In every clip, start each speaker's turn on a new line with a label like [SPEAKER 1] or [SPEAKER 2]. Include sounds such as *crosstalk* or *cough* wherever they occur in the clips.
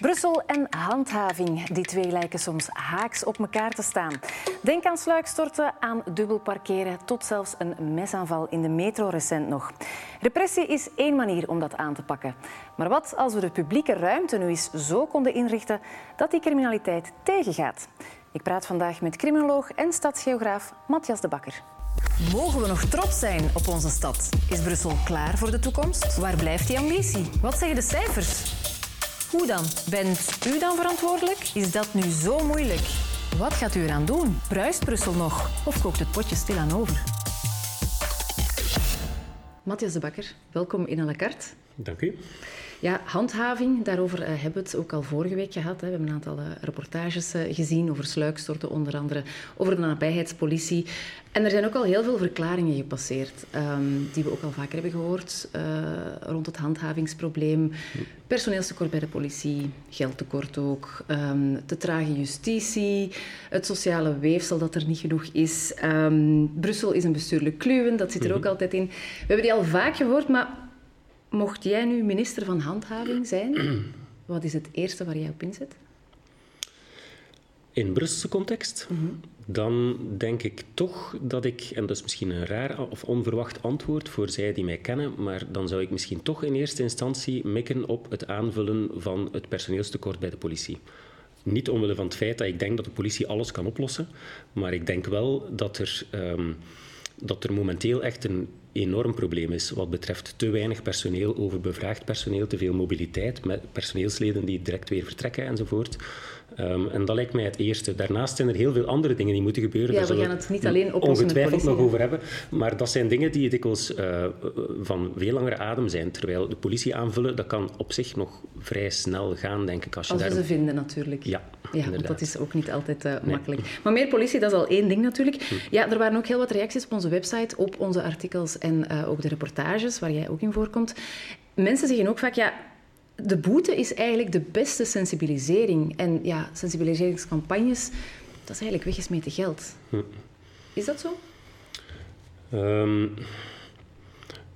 [SPEAKER 1] Brussel en handhaving. Die twee lijken soms haaks op elkaar te staan. Denk aan sluikstorten, aan dubbel parkeren, tot zelfs een mesaanval in de metro recent nog. Repressie is één manier om dat aan te pakken. Maar wat als we de publieke ruimte nu eens zo konden inrichten dat die criminaliteit tegengaat? Ik praat vandaag met criminoloog en stadsgeograaf Matthias de Bakker. Mogen we nog trots zijn op onze stad? Is Brussel klaar voor de toekomst? Waar blijft die ambitie? Wat zeggen de cijfers? Hoe dan? Bent u dan verantwoordelijk? Is dat nu zo moeilijk? Wat gaat u eraan doen? Bruist Brussel nog? Of kookt het potje stilaan over? Matthias de Bakker, welkom in à la carte.
[SPEAKER 2] Dank u.
[SPEAKER 1] Ja, handhaving, daarover uh, hebben we het ook al vorige week gehad. Hè. We hebben een aantal uh, reportages uh, gezien over sluikstorten, onder andere over de nabijheidspolitie. En er zijn ook al heel veel verklaringen gepasseerd, um, die we ook al vaker hebben gehoord, rond het handhavingsprobleem. Personeelstekort bij de politie, geldtekort ook, te trage justitie, het sociale weefsel dat er niet genoeg is. Um, Brussel is een bestuurlijk kluwen, dat zit er ook mhm. altijd in. We hebben die al vaak gehoord, maar Mocht jij nu minister van Handhaving zijn, *clears throat* wat is het eerste waar jij op inzet?
[SPEAKER 2] In Brusselse context? Mhm. Dan denk ik toch dat ik, en dat is misschien een raar of onverwacht antwoord voor zij die mij kennen, maar dan zou ik misschien toch in eerste instantie mikken op het aanvullen van het personeelstekort bij de politie. Niet omwille van het feit dat ik denk dat de politie alles kan oplossen, maar ik denk wel dat er, um, dat er momenteel echt een enorm probleem is wat betreft te weinig personeel, overbevraagd personeel, te veel mobiliteit, met personeelsleden die direct weer vertrekken enzovoort. Um, en dat lijkt mij het eerste. Daarnaast zijn er heel veel andere dingen die moeten gebeuren.
[SPEAKER 1] Ja, we gaan het niet alleen oplossen
[SPEAKER 2] ongetwijfeld nog over hebben. Maar dat zijn dingen die dikwijls uh, van veel langere adem zijn. Terwijl de politie aanvullen, dat kan op zich nog vrij snel gaan, denk ik.
[SPEAKER 1] Als, je als
[SPEAKER 2] we
[SPEAKER 1] ze vinden, natuurlijk.
[SPEAKER 2] Ja,
[SPEAKER 1] ja want dat is ook niet altijd uh, makkelijk. Maar meer politie, dat is al één ding natuurlijk. Hm. Ja, er waren ook heel wat reacties op onze website, op onze artikels en uh, ook de reportages, waar jij ook in voorkomt. Mensen zeggen ook vaak, ja, de boete is eigenlijk de beste sensibilisering. En ja, sensibiliseringscampagnes, dat is eigenlijk weggesmeten geld. Hm. Is dat zo?
[SPEAKER 2] Um,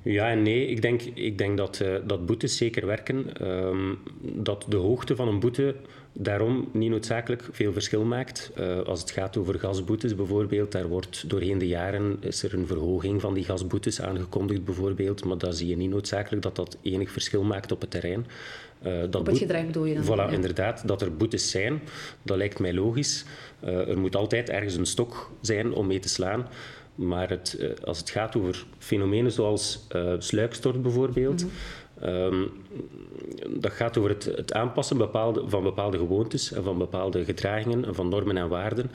[SPEAKER 2] ja en nee. Ik denk, ik denk dat, uh, dat boetes zeker werken. Um, dat de hoogte van een boete daarom niet noodzakelijk veel verschil maakt. Uh, als het gaat over gasboetes bijvoorbeeld, daar wordt doorheen de jaren is er een verhoging van die gasboetes aangekondigd bijvoorbeeld, maar dan zie je niet noodzakelijk dat dat enig verschil maakt op het terrein.
[SPEAKER 1] Uh, dat op het gedrag bedoel je dan?
[SPEAKER 2] Voilà, inderdaad. Dat er boetes zijn, dat lijkt mij logisch. Uh, er moet altijd ergens een stok zijn om mee te slaan. Maar het, uh, als het gaat over fenomenen zoals sluikstort bijvoorbeeld... Mm -hmm. um, dat gaat over het, het aanpassen bepaalde, van bepaalde gewoontes en van bepaalde gedragingen en van normen en waarden.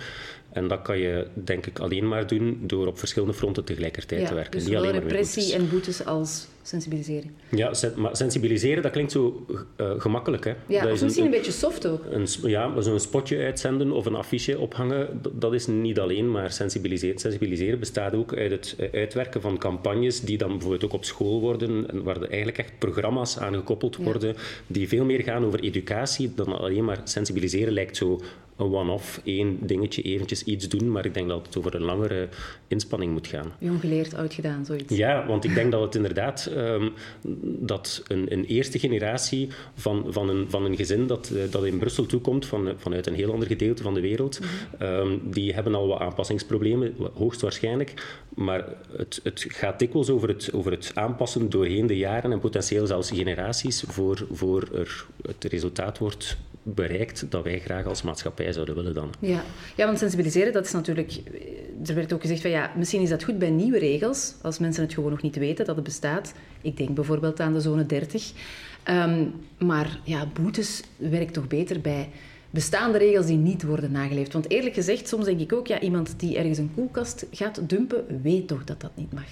[SPEAKER 2] En dat kan je, denk ik, alleen maar doen door op verschillende fronten tegelijkertijd te werken.
[SPEAKER 1] Dus Niet alleen repressie en boetes als sensibiliseren.
[SPEAKER 2] Ja, maar sensibiliseren, dat klinkt zo uh, gemakkelijk. Hè?
[SPEAKER 1] Ja,
[SPEAKER 2] dat
[SPEAKER 1] is misschien een, een, beetje soft ook.
[SPEAKER 2] Een, ja, zo'n spotje uitzenden of een affiche ophangen, dat is niet alleen maar sensibiliseren. Sensibiliseren bestaat ook uit het eh, uitwerken van campagnes die dan bijvoorbeeld ook op school worden, waar er eigenlijk echt programma's aan gekoppeld worden, die veel meer gaan over educatie dan alleen maar sensibiliseren lijkt zo een one-off, één dingetje, eventjes iets doen, maar ik denk dat het over een langere inspanning moet gaan.
[SPEAKER 1] Jong geleerd, oud gedaan, zoiets.
[SPEAKER 2] Ja, want ik denk dat het inderdaad um, dat een, een, eerste generatie van, van, een, van een gezin dat, uh, dat in Brussel toekomt, van, vanuit een heel ander gedeelte van de wereld, mm -hmm. um, die hebben al wat aanpassingsproblemen, hoogstwaarschijnlijk, maar het, het gaat dikwijls over het, over het aanpassen doorheen de jaren en potentieel zelfs generaties voor, voor er het resultaat wordt bereikt dat wij graag als maatschappij zouden willen dan.
[SPEAKER 1] Ja. ja, want sensibiliseren, dat is natuurlijk... Er werd ook gezegd van ja, misschien is dat goed bij nieuwe regels, als mensen het gewoon nog niet weten dat het bestaat. Ik denk bijvoorbeeld aan de zone 30. Um, ehm, maar ja, boetes werkt toch beter bij bestaande regels die niet worden nageleefd. Want eerlijk gezegd, soms denk ik ook, ja, iemand die ergens een koelkast gaat dumpen, weet toch dat dat niet mag.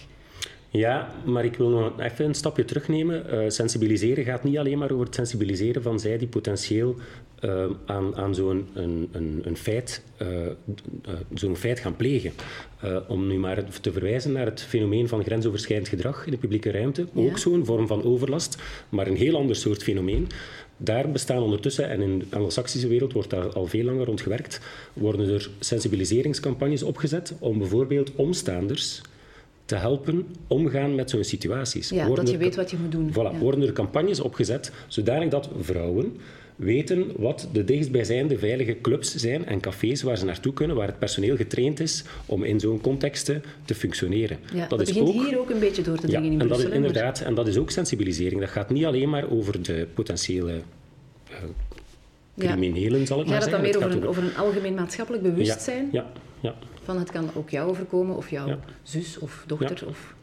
[SPEAKER 2] Ja, maar ik wil nog even een stapje terugnemen. Uh, sensibiliseren gaat niet alleen maar over het sensibiliseren van zij die potentieel uh, aan, aan zo'n een, een, een feit, uh, zo'n feit gaan plegen. om nu maar te verwijzen naar het fenomeen van grensoverschrijdend gedrag in de publieke ruimte. Ja. Ook zo'n vorm van overlast, maar een heel ander soort fenomeen. Daar bestaan ondertussen, en in de Anglo-Saxische wereld wordt daar al veel langer rond gewerkt, worden er sensibiliseringscampagnes opgezet om bijvoorbeeld omstaanders te helpen omgaan met zo'n situaties.
[SPEAKER 1] Ja, dat je weet wat je moet doen.
[SPEAKER 2] Voilà, worden er campagnes opgezet zodanig dat vrouwen weten wat de dichtstbijzijnde veilige clubs zijn en cafés waar ze naartoe kunnen, waar het personeel getraind is om in zo'n contexten te functioneren.
[SPEAKER 1] Ja, dat, begint hier ook een beetje door te dringen
[SPEAKER 2] ja,
[SPEAKER 1] in
[SPEAKER 2] en
[SPEAKER 1] Brussel.
[SPEAKER 2] Dat is, inderdaad, en dat is ook sensibilisering. Dat gaat niet alleen maar over de potentiële uh, criminelen, zal ik maar
[SPEAKER 1] zeggen.
[SPEAKER 2] Gaat
[SPEAKER 1] het dan meer over, over, een algemeen maatschappelijk bewustzijn?
[SPEAKER 2] Ja, ja,
[SPEAKER 1] Van het kan ook jou overkomen, of jouw zus of dochter. Of...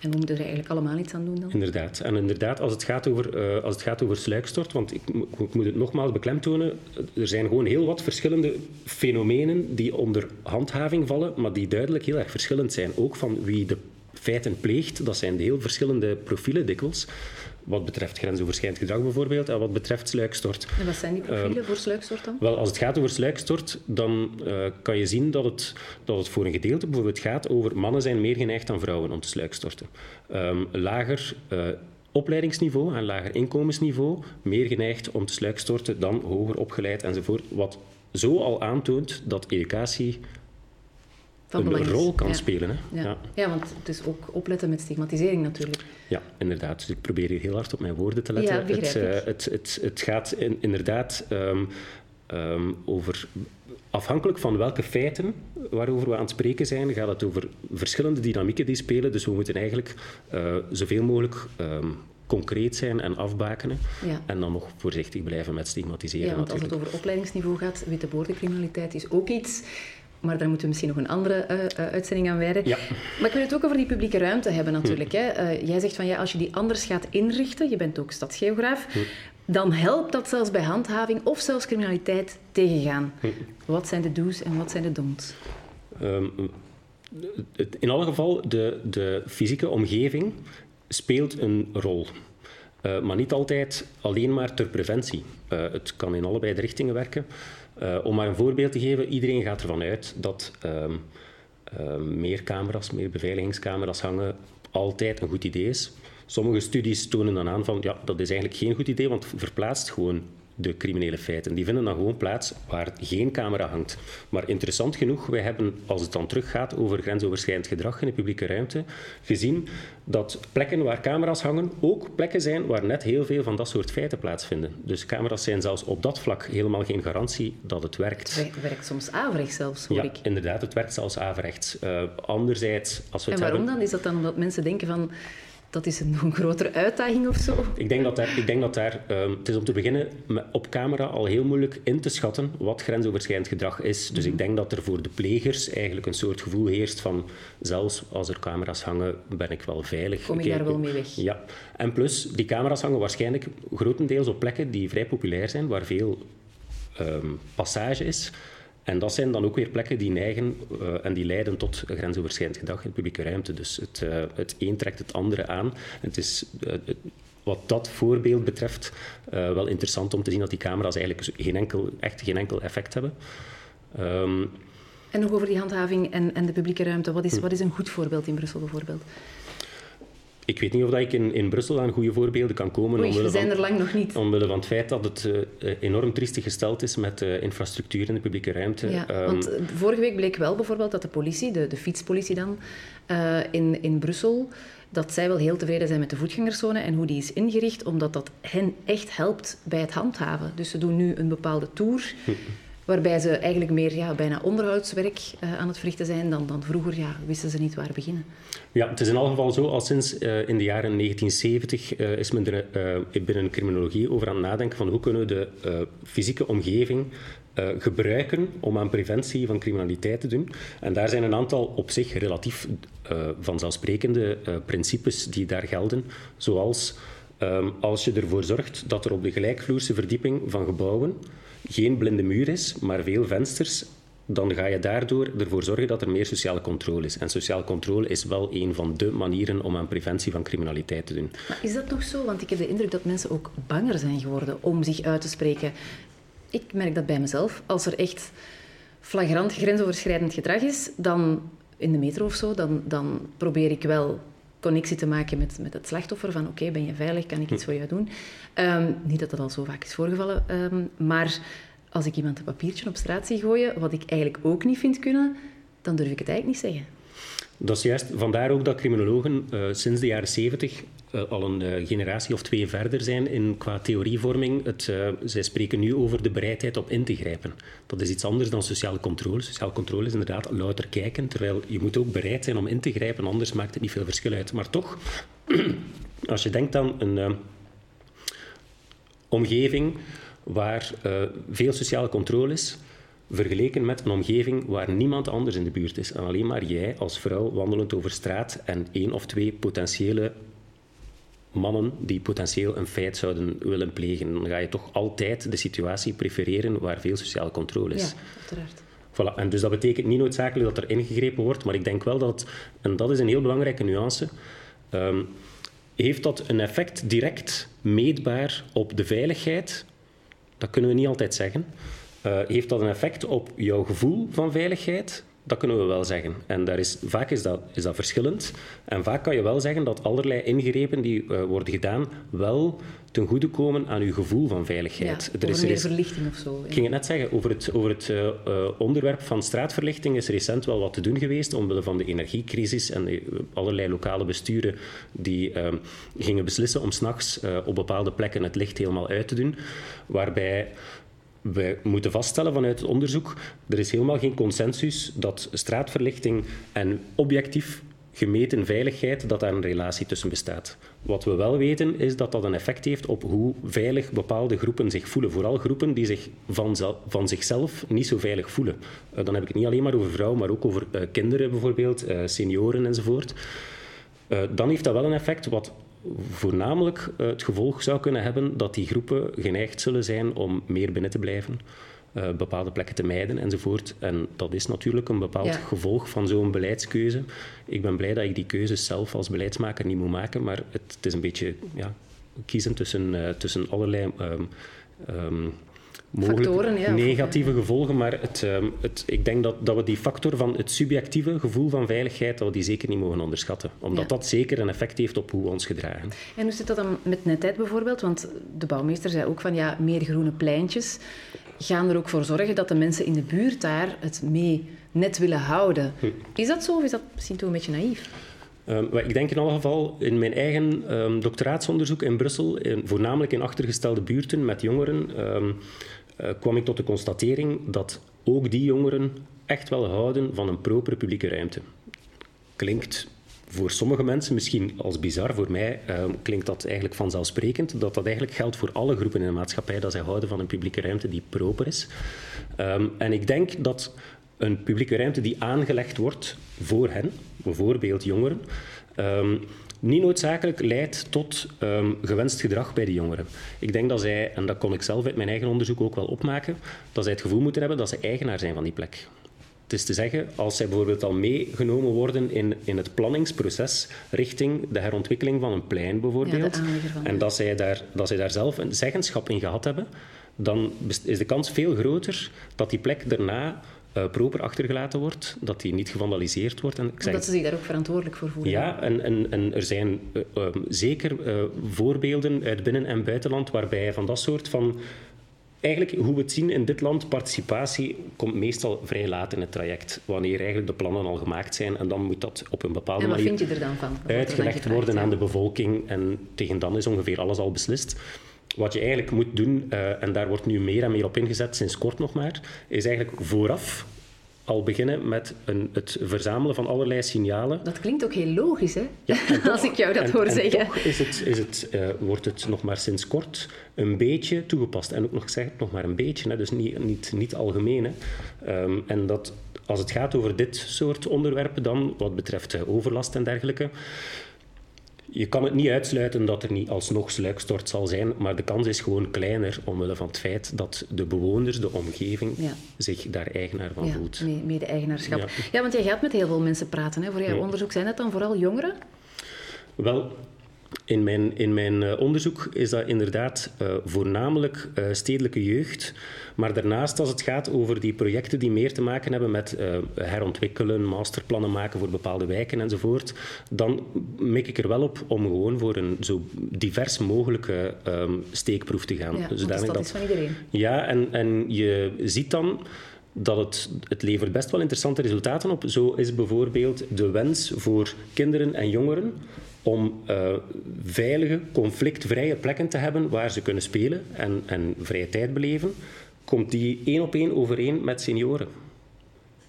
[SPEAKER 1] En we moeten er eigenlijk allemaal iets aan doen dan?
[SPEAKER 2] Inderdaad. En inderdaad, als het gaat over, uh, als het gaat over sluikstort, want ik, ik, moet het nogmaals beklemtonen, er zijn gewoon heel wat verschillende fenomenen die onder handhaving vallen, maar die duidelijk heel erg verschillend zijn. Ook van wie de feiten pleegt, dat zijn heel verschillende profielen dikwijls. Wat betreft grensoverschrijdend gedrag bijvoorbeeld en wat betreft sluikstort.
[SPEAKER 1] En wat zijn die profielen uh, voor sluikstort dan?
[SPEAKER 2] Wel, als het gaat over sluikstort, dan uh, kan je zien dat het, dat het voor een gedeelte bijvoorbeeld gaat over mannen zijn meer geneigd dan vrouwen om te sluikstorten. Um, lager uh, opleidingsniveau en lager inkomensniveau, meer geneigd om te sluikstorten dan hoger opgeleid enzovoort. Wat zo al aantoont dat educatie een rol kan
[SPEAKER 1] ja.
[SPEAKER 2] spelen. Hè?
[SPEAKER 1] Ja. Ja. ja. want het is ook opletten met stigmatisering natuurlijk.
[SPEAKER 2] Ja, inderdaad. Dus ik probeer hier heel hard op mijn woorden te letten.
[SPEAKER 1] Ja,
[SPEAKER 2] het,
[SPEAKER 1] uh,
[SPEAKER 2] het, het, het, gaat in, inderdaad um, um, over... Afhankelijk van welke feiten waarover we aan het spreken zijn, gaat het over verschillende dynamieken die spelen. Dus we moeten eigenlijk uh, zoveel mogelijk um, concreet zijn en afbakenen.
[SPEAKER 1] Ja.
[SPEAKER 2] En dan nog voorzichtig blijven met stigmatiseren.
[SPEAKER 1] Ja, want
[SPEAKER 2] natuurlijk.
[SPEAKER 1] als het over opleidingsniveau gaat, witte boordencriminaliteit is ook iets maar daar moeten we misschien nog een andere uh, uh, uitzending aan wijden.
[SPEAKER 2] Ja.
[SPEAKER 1] Maar ik wil het ook over die publieke ruimte hebben natuurlijk. Hm. Hè. Uh, jij zegt van ja, als je die anders gaat inrichten, je bent ook stadsgeograaf, hm. dan helpt dat zelfs bij handhaving of zelfs criminaliteit tegengaan. Hm. Wat zijn de do's en wat zijn de don'ts?
[SPEAKER 2] Um, in alle geval, de, de fysieke omgeving speelt een rol. Uh, maar niet altijd alleen maar ter preventie. Het kan in allebei de richtingen werken. Uh, om maar een voorbeeld te geven, iedereen gaat ervan uit dat um, uh, meer camera's, meer beveiligingscamera's hangen altijd een goed idee is. Sommige studies tonen dan aan van ja, dat is eigenlijk geen goed idee, want verplaatst gewoon de criminele feiten. Die vinden dan gewoon plaats waar geen camera hangt. Maar interessant genoeg, wij hebben, als het dan teruggaat over grensoverschrijdend gedrag in de publieke ruimte, gezien dat plekken waar camera's hangen ook plekken zijn waar net heel veel van dat soort feiten plaatsvinden. Dus camera's zijn zelfs op dat vlak helemaal geen garantie dat het werkt.
[SPEAKER 1] Het werkt soms averechts zelfs, hoor
[SPEAKER 2] ja,
[SPEAKER 1] ik.
[SPEAKER 2] inderdaad, het werkt zelfs averechts. Uh, anderzijds, als we
[SPEAKER 1] en
[SPEAKER 2] het
[SPEAKER 1] waarom
[SPEAKER 2] hebben...
[SPEAKER 1] dan? Is dat dan omdat mensen denken van dat is een, een *laughs* grotere uitdaging of zo?
[SPEAKER 2] Ik denk dat daar, ik denk dat daar um, het is om te beginnen op camera al heel moeilijk in te schatten wat grensoverschrijdend gedrag is. Dus
[SPEAKER 1] Mhm.
[SPEAKER 2] ik denk dat er voor de plegers eigenlijk een soort gevoel heerst van zelfs als er camera's hangen, ben ik wel veilig.
[SPEAKER 1] Kom ik daar wel mee weg?
[SPEAKER 2] Ja. En plus, die camera's hangen waarschijnlijk grotendeels op plekken die vrij populair zijn, waar veel um, passage is. En dat zijn dan ook weer plekken die neigen uh, en die leiden tot grensoverschrijdend gedrag in publieke ruimte. Dus het, uh, het een trekt het andere aan. Het is, het, wat dat voorbeeld betreft wel interessant om te zien dat die camera's eigenlijk geen enkel, echt geen enkel effect hebben. Um,
[SPEAKER 1] en nog over die handhaving en, en de publieke ruimte. Wat is, wat is een goed voorbeeld in Brussel bijvoorbeeld?
[SPEAKER 2] Ik weet niet of dat ik in, in Brussel aan goede voorbeelden kan komen.
[SPEAKER 1] Oei, we zijn er lang nog niet.
[SPEAKER 2] Omwille van het feit dat het uh, enorm triestig gesteld is met de uh, infrastructuur in de publieke ruimte.
[SPEAKER 1] Ja, um, want vorige week bleek wel bijvoorbeeld dat de politie, de, de fietspolitie dan, uh, in, in Brussel, dat zij wel heel tevreden zijn met de voetgangerszone en hoe die is ingericht, omdat dat hen echt helpt bij het handhaven. Dus ze doen nu een bepaalde tour... Waarbij ze eigenlijk meer ja, bijna onderhoudswerk uh, aan het verrichten zijn dan, dan vroeger. Ja, wisten ze niet waar beginnen.
[SPEAKER 2] Ja, het is in elk geval zo. Al sinds uh, in de jaren 1970 uh, is men er binnen criminologie over aan het nadenken van hoe kunnen we de fysieke omgeving gebruiken om aan preventie van criminaliteit te doen. En daar zijn een aantal op zich relatief vanzelfsprekende principes die daar gelden. Zoals um, als je ervoor zorgt dat er op de gelijkvloerse verdieping van gebouwen geen blinde muur is, maar veel vensters, dan ga je daardoor ervoor zorgen dat er meer sociale controle is. En sociale controle is wel een van de manieren om aan preventie van criminaliteit te doen.
[SPEAKER 1] Maar is dat nog zo? Want ik heb de indruk dat mensen ook banger zijn geworden om zich uit te spreken. Ik merk dat bij mezelf. Als er echt flagrant grensoverschrijdend gedrag is, dan in de metro of zo, dan, dan probeer ik wel connectie te maken met, met het slachtoffer. Van oké, okay, ben je veilig? Kan ik iets voor jou doen? Um, niet dat dat al zo vaak is voorgevallen. Um, maar als ik iemand een papiertje op straat zie gooien, wat ik eigenlijk ook niet vind kunnen, dan durf ik het eigenlijk niet zeggen.
[SPEAKER 2] Dat is juist. Vandaar ook dat criminologen uh, sinds de jaren 70 uh, al een uh, generatie of twee verder zijn in, qua theorievorming. Het, zij spreken nu over de bereidheid op in te grijpen. Dat is iets anders dan sociale controle. Sociale controle is inderdaad louter kijken, terwijl je moet ook bereid zijn om in te grijpen, anders maakt het niet veel verschil uit. Maar toch, *clears throat* als je denkt aan een omgeving waar veel sociale controle is, vergeleken met een omgeving waar niemand anders in de buurt is en alleen maar jij als vrouw wandelend over straat en één of twee potentiële mannen die potentieel een feit zouden willen plegen, dan ga je toch altijd de situatie prefereren waar veel sociale controle is.
[SPEAKER 1] Ja, uiteraard.
[SPEAKER 2] Voilà. En dus dat betekent niet noodzakelijk dat er ingegrepen wordt, maar ik denk wel dat, en dat is een heel belangrijke nuance, um, heeft dat een effect direct meetbaar op de veiligheid? Dat kunnen we niet altijd zeggen. Uh, heeft dat een effect op jouw gevoel van veiligheid? Dat kunnen we wel zeggen. En daar is, vaak is dat, is dat verschillend. En vaak kan je wel zeggen dat allerlei ingrepen die uh, worden gedaan wel ten goede komen aan uw gevoel van veiligheid.
[SPEAKER 1] Ja, er is, meer verlichting of zo.
[SPEAKER 2] Ik ging het net zeggen, over het, over het uh, onderwerp van straatverlichting is recent wel wat te doen geweest, omwille van de energiecrisis en de, allerlei lokale besturen die gingen beslissen om s'nachts op bepaalde plekken het licht helemaal uit te doen, waarbij we moeten vaststellen vanuit het onderzoek, er is helemaal geen consensus dat straatverlichting en objectief gemeten veiligheid, dat daar een relatie tussen bestaat. Wat we wel weten, is dat dat een effect heeft op hoe veilig bepaalde groepen zich voelen. Vooral groepen die zich van, van zichzelf niet zo veilig voelen. Uh, dan heb ik het niet alleen maar over vrouwen, maar ook over uh, kinderen bijvoorbeeld, uh, senioren enzovoort. dan heeft dat wel een effect wat voornamelijk eh, het gevolg zou kunnen hebben dat die groepen geneigd zullen zijn om meer binnen te blijven, uh, bepaalde plekken te mijden enzovoort. En dat is natuurlijk een bepaald ja. gevolg van zo'n beleidskeuze. Ik ben blij dat ik die keuzes zelf als beleidsmaker niet moet maken, maar het, het is een beetje ja, kiezen tussen, uh, tussen allerlei. Um, um,
[SPEAKER 1] Factoren, ja,
[SPEAKER 2] negatieve gevolgen, maar het, um, het, ik denk dat, dat we die factor van het subjectieve gevoel van veiligheid, dat we die zeker niet mogen onderschatten. Omdat ja. dat zeker een effect heeft op hoe we ons gedragen.
[SPEAKER 1] En hoe zit dat dan met netheid bijvoorbeeld? Want de bouwmeester zei ook van ja, meer groene pleintjes gaan er ook voor zorgen dat de mensen in de buurt daar het mee net willen houden. Hm. Is dat zo of is dat misschien toch een beetje naïef?
[SPEAKER 2] Um, ik denk in alle geval in mijn eigen um, doctoraatsonderzoek in Brussel, voornamelijk in achtergestelde buurten met jongeren, um, uh, kwam ik tot de constatering dat ook die jongeren echt wel houden van een propere publieke ruimte. Klinkt voor sommige mensen misschien als bizar, voor mij klinkt dat eigenlijk vanzelfsprekend, dat dat eigenlijk geldt voor alle groepen in de maatschappij, dat zij houden van een publieke ruimte die proper is. en ik denk dat een publieke ruimte die aangelegd wordt voor hen, bijvoorbeeld jongeren, um, niet noodzakelijk leidt tot um, gewenst gedrag bij de jongeren. Ik denk dat zij, en dat kon ik zelf uit mijn eigen onderzoek ook wel opmaken, dat zij het gevoel moeten hebben dat ze eigenaar zijn van die plek. Het is te zeggen, als zij bijvoorbeeld al meegenomen worden in, in het planningsproces richting de herontwikkeling van een plein bijvoorbeeld,
[SPEAKER 1] ja,
[SPEAKER 2] en dat zij, daar, dat zij daar zelf een zeggenschap in gehad hebben, dan is de kans veel groter dat die plek daarna uh, proper achtergelaten wordt, dat die niet gevandaliseerd wordt. En
[SPEAKER 1] ik zeg, dat ze zich daar ook verantwoordelijk voor voelen.
[SPEAKER 2] Ja, en, en, en er zijn uh, uh, zeker voorbeelden uit binnen- en buitenland waarbij van dat soort van... Eigenlijk, hoe we het zien in dit land, participatie komt meestal vrij laat in het traject. Wanneer eigenlijk de plannen al gemaakt zijn. En dan moet dat op een bepaalde
[SPEAKER 1] en
[SPEAKER 2] wat
[SPEAKER 1] manier vind je er dan van?
[SPEAKER 2] uitgelegd worden aan de bevolking. En tegen dan is ongeveer alles al beslist. Wat je eigenlijk moet doen, uh, en daar wordt nu meer en meer op ingezet, sinds kort nog maar, is eigenlijk vooraf al beginnen met een, het verzamelen van allerlei signalen.
[SPEAKER 1] Dat klinkt ook heel logisch, hè?
[SPEAKER 2] Ja, *laughs* toch,
[SPEAKER 1] Als ik jou dat
[SPEAKER 2] en,
[SPEAKER 1] hoor
[SPEAKER 2] en
[SPEAKER 1] zeggen.
[SPEAKER 2] Toch is het, is het, uh, wordt het nog maar sinds kort een beetje toegepast. En ook nog gezegd, nog maar een beetje, hè, dus niet, niet, niet algemeen. Hè. Um, en dat als het gaat over dit soort onderwerpen dan, wat betreft uh, overlast en dergelijke, je kan het niet uitsluiten dat er niet alsnog sluikstort zal zijn, maar de kans is gewoon kleiner omwille van het feit dat de bewoners, de omgeving,
[SPEAKER 1] ja.
[SPEAKER 2] zich daar eigenaar van
[SPEAKER 1] ja,
[SPEAKER 2] voelt.
[SPEAKER 1] Mede-eigenaarschap. Ja. ja. want jij gaat met heel veel mensen praten. Hè? Voor jouw onderzoek zijn het dan vooral jongeren?
[SPEAKER 2] Wel, in mijn, in mijn uh, onderzoek is dat inderdaad uh, voornamelijk uh, stedelijke jeugd. Maar daarnaast, als het gaat over die projecten die meer te maken hebben met herontwikkelen, masterplannen maken voor bepaalde wijken enzovoort, dan mik ik er wel op om gewoon voor een zo divers mogelijke um, steekproef te gaan.
[SPEAKER 1] Ja, dus dat is van iedereen.
[SPEAKER 2] Ja, en, en je ziet dan dat het, het levert best wel interessante resultaten op. Zo is bijvoorbeeld de wens voor kinderen en jongeren om uh, veilige, conflictvrije plekken te hebben waar ze kunnen spelen en, en vrije tijd beleven, komt die één op één overeen met senioren.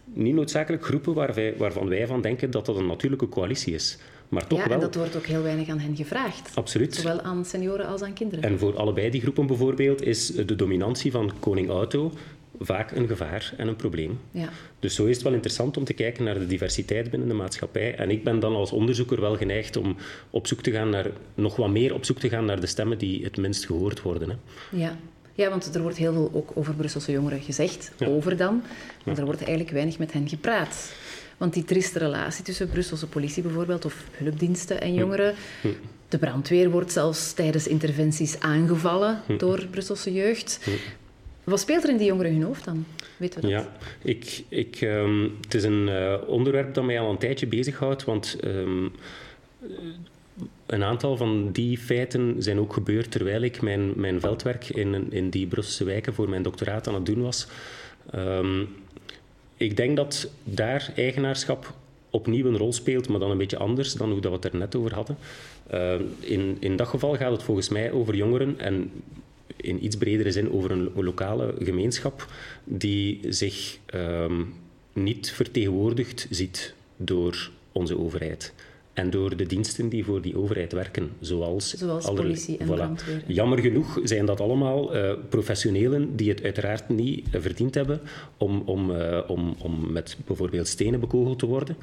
[SPEAKER 2] Niet noodzakelijk groepen waar wij, waarvan wij van denken dat dat een natuurlijke coalitie is. Maar toch
[SPEAKER 1] ja,
[SPEAKER 2] wel.
[SPEAKER 1] en dat wordt ook heel weinig aan hen gevraagd.
[SPEAKER 2] Absoluut.
[SPEAKER 1] Zowel aan senioren als aan kinderen.
[SPEAKER 2] En voor allebei die groepen bijvoorbeeld is de dominantie van koning Auto vaak een gevaar en een probleem.
[SPEAKER 1] Ja.
[SPEAKER 2] Dus zo is het wel interessant om te kijken naar de diversiteit binnen de maatschappij. En ik ben dan als onderzoeker wel geneigd om op zoek te gaan naar, nog wat meer op zoek te gaan naar de stemmen die het minst gehoord worden. Hè.
[SPEAKER 1] Ja. Ja, want er wordt heel veel ook over Brusselse jongeren gezegd, over dan, maar er wordt eigenlijk weinig met hen gepraat. Want die trieste relatie tussen Brusselse politie bijvoorbeeld, of hulpdiensten en jongeren. Hm. De brandweer wordt zelfs tijdens interventies aangevallen hm. door Brusselse jeugd. Wat speelt er in die jongeren hun hoofd dan? Weten we
[SPEAKER 2] dat? Ja, ik, ik, um, het is een uh, onderwerp dat mij al een tijdje bezighoudt, want um, een aantal van die feiten zijn ook gebeurd terwijl ik mijn, mijn veldwerk in, in die Brusselse wijken voor mijn doctoraat aan het doen was. Um, ik denk dat daar eigenaarschap opnieuw een rol speelt, maar dan een beetje anders dan hoe dat we het er net over hadden. In, in dat geval gaat het volgens mij over jongeren en in iets bredere zin over een, lokale gemeenschap die zich um, niet vertegenwoordigd ziet door onze overheid en door de diensten die voor die overheid werken, zoals,
[SPEAKER 1] zoals politie en brandweer.
[SPEAKER 2] Jammer genoeg zijn dat allemaal uh, professionelen die het uiteraard niet uh, verdiend hebben om, om, uh, om, om met bijvoorbeeld stenen bekogeld te worden.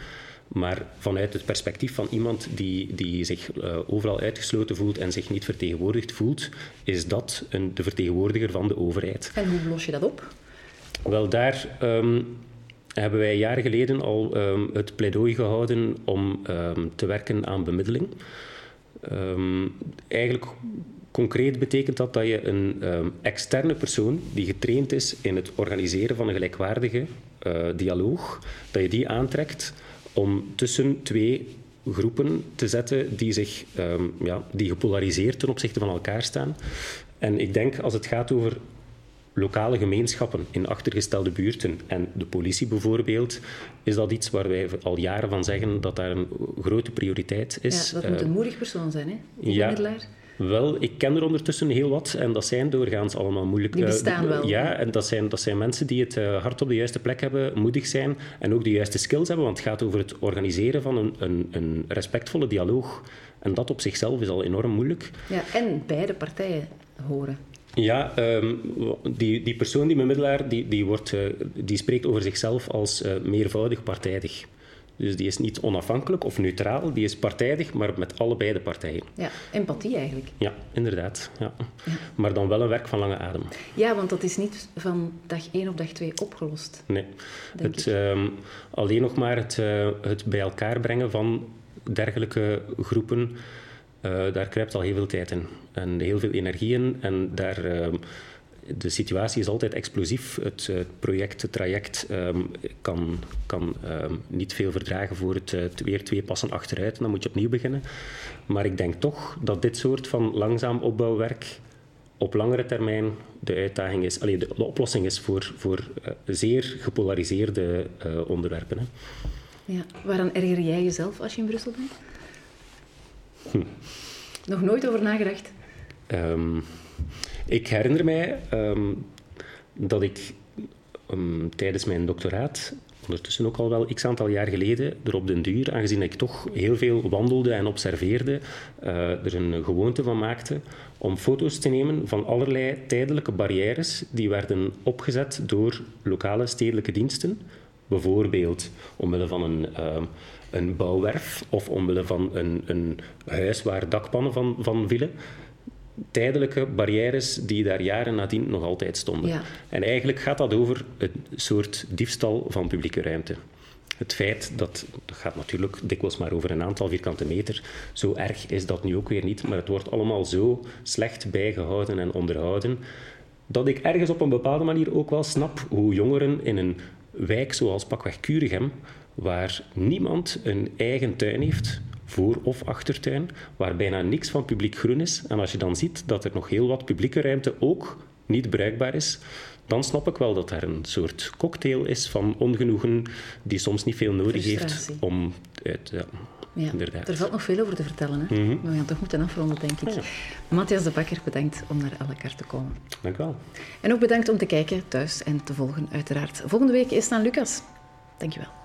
[SPEAKER 2] Maar vanuit het perspectief van iemand die, die zich overal uitgesloten voelt en zich niet vertegenwoordigd voelt, is dat een, de vertegenwoordiger van de overheid.
[SPEAKER 1] En hoe los je dat op?
[SPEAKER 2] Wel, daar um, hebben wij jaren geleden al um, het pleidooi gehouden om um, te werken aan bemiddeling. Eigenlijk concreet betekent dat dat je een externe persoon die getraind is in het organiseren van een gelijkwaardige uh, dialoog, dat je die aantrekt om tussen twee groepen te zetten die, zich, ja, die gepolariseerd ten opzichte van elkaar staan. En ik denk als het gaat over lokale gemeenschappen in achtergestelde buurten en de politie bijvoorbeeld, is dat iets waar wij al jaren van zeggen dat daar een grote prioriteit is.
[SPEAKER 1] Ja, dat moet een eh, moedig persoon zijn, hè? Die ja,
[SPEAKER 2] wel, ik ken er ondertussen heel wat en dat zijn doorgaans allemaal moeilijk.
[SPEAKER 1] Die bestaan wel.
[SPEAKER 2] Ja, en dat zijn, dat zijn mensen die het uh, hart op de juiste plek hebben, moedig zijn en ook de juiste skills hebben, want het gaat over het organiseren van een, een, een respectvolle dialoog. En dat op zichzelf is al enorm moeilijk.
[SPEAKER 1] Ja, en beide partijen horen.
[SPEAKER 2] Ja, um, die, die persoon, die bemiddelaar, die, die, wordt, uh, die spreekt over zichzelf als uh, meervoudig partijdig. Dus die is niet onafhankelijk of neutraal, die is partijdig, maar met allebei de partijen.
[SPEAKER 1] Ja, empathie eigenlijk.
[SPEAKER 2] Ja, inderdaad. Ja. ja. Maar dan wel een werk van lange adem.
[SPEAKER 1] Ja, want dat is niet van dag 1 op dag 2 opgelost.
[SPEAKER 2] Nee. Het, um, alleen nog maar het, uh, het bij elkaar brengen van dergelijke groepen uh, daar kruipt al heel veel tijd in en heel veel energie in. En daar, uh, de situatie is altijd explosief. Het, het project, het traject um, kan, kan um, niet veel verdragen voor het, het, weer twee passen achteruit. Dan moet je opnieuw beginnen. Maar ik denk toch dat dit soort van langzaam opbouwwerk op langere termijn de uitdaging is, allee, de, de oplossing is voor, voor uh, zeer gepolariseerde uh, onderwerpen. Hè.
[SPEAKER 1] Ja, waaraan erger jij jezelf als je in Brussel bent? Hm. Nog nooit over nagedacht?
[SPEAKER 2] Um, ik herinner mij um, dat ik um, tijdens mijn doctoraat, ondertussen ook al wel x aantal jaar geleden, er op den duur, aangezien ik toch heel veel wandelde en observeerde, uh, er een gewoonte van maakte om foto's te nemen van allerlei tijdelijke barrières die werden opgezet door lokale stedelijke diensten. Bijvoorbeeld omwille van een, uh, een bouwwerf of omwille van een, een huis waar dakpannen van, van vielen. Tijdelijke barrières die daar jaren nadien nog altijd stonden.
[SPEAKER 1] Ja.
[SPEAKER 2] En eigenlijk gaat dat over een soort diefstal van publieke ruimte. Het feit dat, dat gaat natuurlijk dikwijls maar over een aantal vierkante meter, zo erg is dat nu ook weer niet, maar het wordt allemaal zo slecht bijgehouden en onderhouden, dat ik ergens op een bepaalde manier ook wel snap hoe jongeren in een wijk zoals pakweg Curigem waar niemand een eigen tuin heeft, voor- of achtertuin, waar bijna niks van publiek groen is. En als je dan ziet dat er nog heel wat publieke ruimte ook niet bruikbaar is, dan snap ik wel dat er een soort cocktail is van ongenoegen die soms niet veel nodig heeft om uit... Ja,
[SPEAKER 1] ja,
[SPEAKER 2] inderdaad.
[SPEAKER 1] er valt nog veel over te vertellen. Hè? Mhm. Maar we gaan toch moeten afronden, denk ik. Ja. Matthias de Bakker, bedankt om naar elkaar te komen.
[SPEAKER 2] Dank wel.
[SPEAKER 1] En ook bedankt om te kijken thuis en te volgen, uiteraard. Volgende week is dan Lucas. Dankjewel.